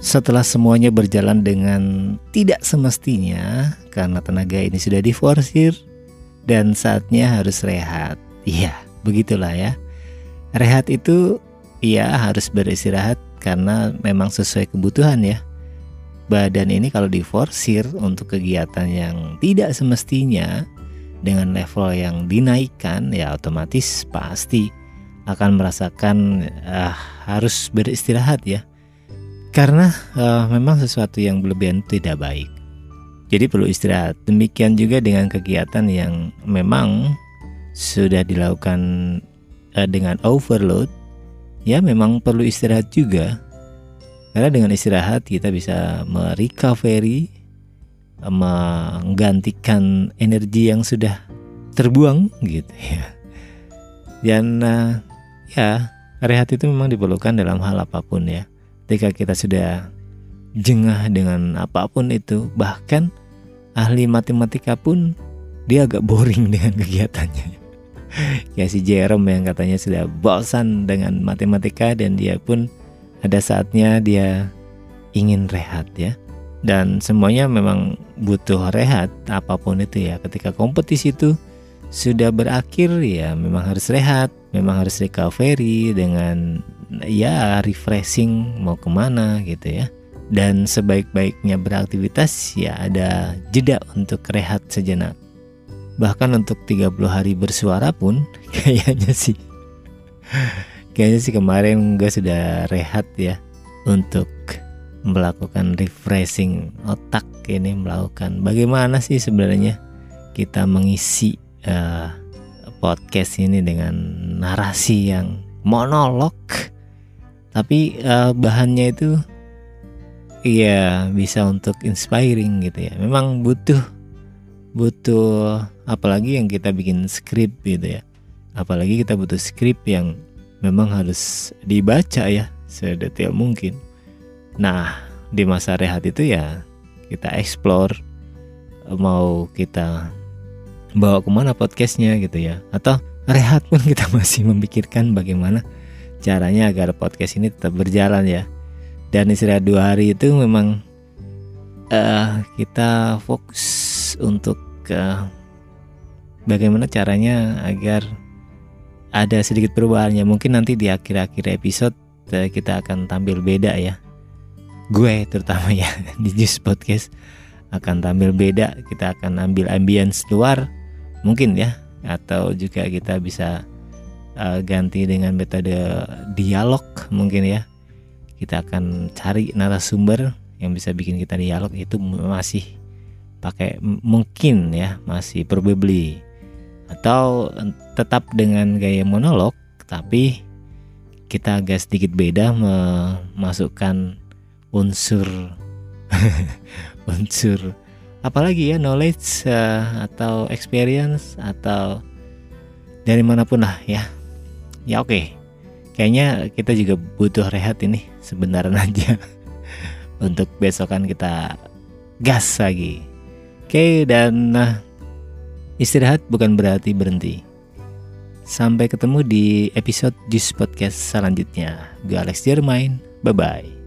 setelah semuanya berjalan dengan tidak semestinya karena tenaga ini sudah diforsir dan saatnya harus rehat. Iya, begitulah ya. Rehat itu ya harus beristirahat karena memang sesuai kebutuhan ya. Badan ini kalau diforsir untuk kegiatan yang tidak semestinya dengan level yang dinaikkan ya otomatis pasti akan merasakan uh, harus beristirahat ya karena uh, memang sesuatu yang berlebihan tidak baik. Jadi perlu istirahat. Demikian juga dengan kegiatan yang memang sudah dilakukan uh, dengan overload, ya memang perlu istirahat juga. Karena dengan istirahat kita bisa merecovery, menggantikan energi yang sudah terbuang gitu ya. Dan uh, ya rehat itu memang diperlukan dalam hal apa pun ya ketika kita sudah jengah dengan apa pun itu bahkan ahli matematika pun dia agak boring dengan kegiatannya. Ya si Jerome yang katanya sudah bosan dengan matematika dan dia pun ada saatnya dia ingin rehat ya. Dan semuanya memang butuh rehat apa pun itu ya. Ketika kompetisi itu sudah berakhir ya memang harus rehat memang harus recovery dengan ya refreshing mau ke mana gitu ya. Dan sebaik-baiknya beraktivitas ya ada jeda untuk rehat sejenak. Bahkan untuk 30 hari bersuara pun kayaknya sih. Kayaknya sih kemarin gue sudah rehat ya untuk melakukan refreshing otak ini melakukan bagaimana sih sebenarnya kita mengisi uh, podcast ini dengan narasi yang monolog tapi uh, bahannya itu ya bisa untuk inspiring gitu ya. Memang butuh butuh apalagi yang kita bikin skrip gitu ya. Apalagi kita butuh skrip yang memang harus dibaca ya sedetail mungkin. Nah di masa rehat itu ya kita explore mau kita bawa ke mana podcastnya gitu ya. Atau rehat pun kita masih memikirkan bagaimana caranya agar podcast ini tetap berjalan ya. Dan istirahat dua hari itu memang uh, kita fokus untuk uh, bagaimana caranya agar ada sedikit perubahannya. Mungkin nanti di akhir-akhir episode uh, kita akan tampil beda ya. Gue terutama ya di Juice Podcast akan tampil beda. Kita akan ambil ambience luar mungkin ya atau juga kita bisa uh, ganti dengan metode dialog mungkin ya. Kita akan cari narasumber yang bisa bikin kita dialog itu masih pakai mungkin ya masih probably. Atau tetap dengan gaya monolog tapi kita agak sedikit beda memasukkan unsur unsur apalagi ya knowledge uh, atau experience atau dari mana pun lah ya ya oke. Okay. kayaknya kita juga butuh rehat ini sebenarnya aja. Untuk besokan kita gas lagi. Oke okay, dan nah, istirahat bukan berarti berhenti. Sampai ketemu di episode Juice Podcast selanjutnya. Gue Alex Jermain. Bye bye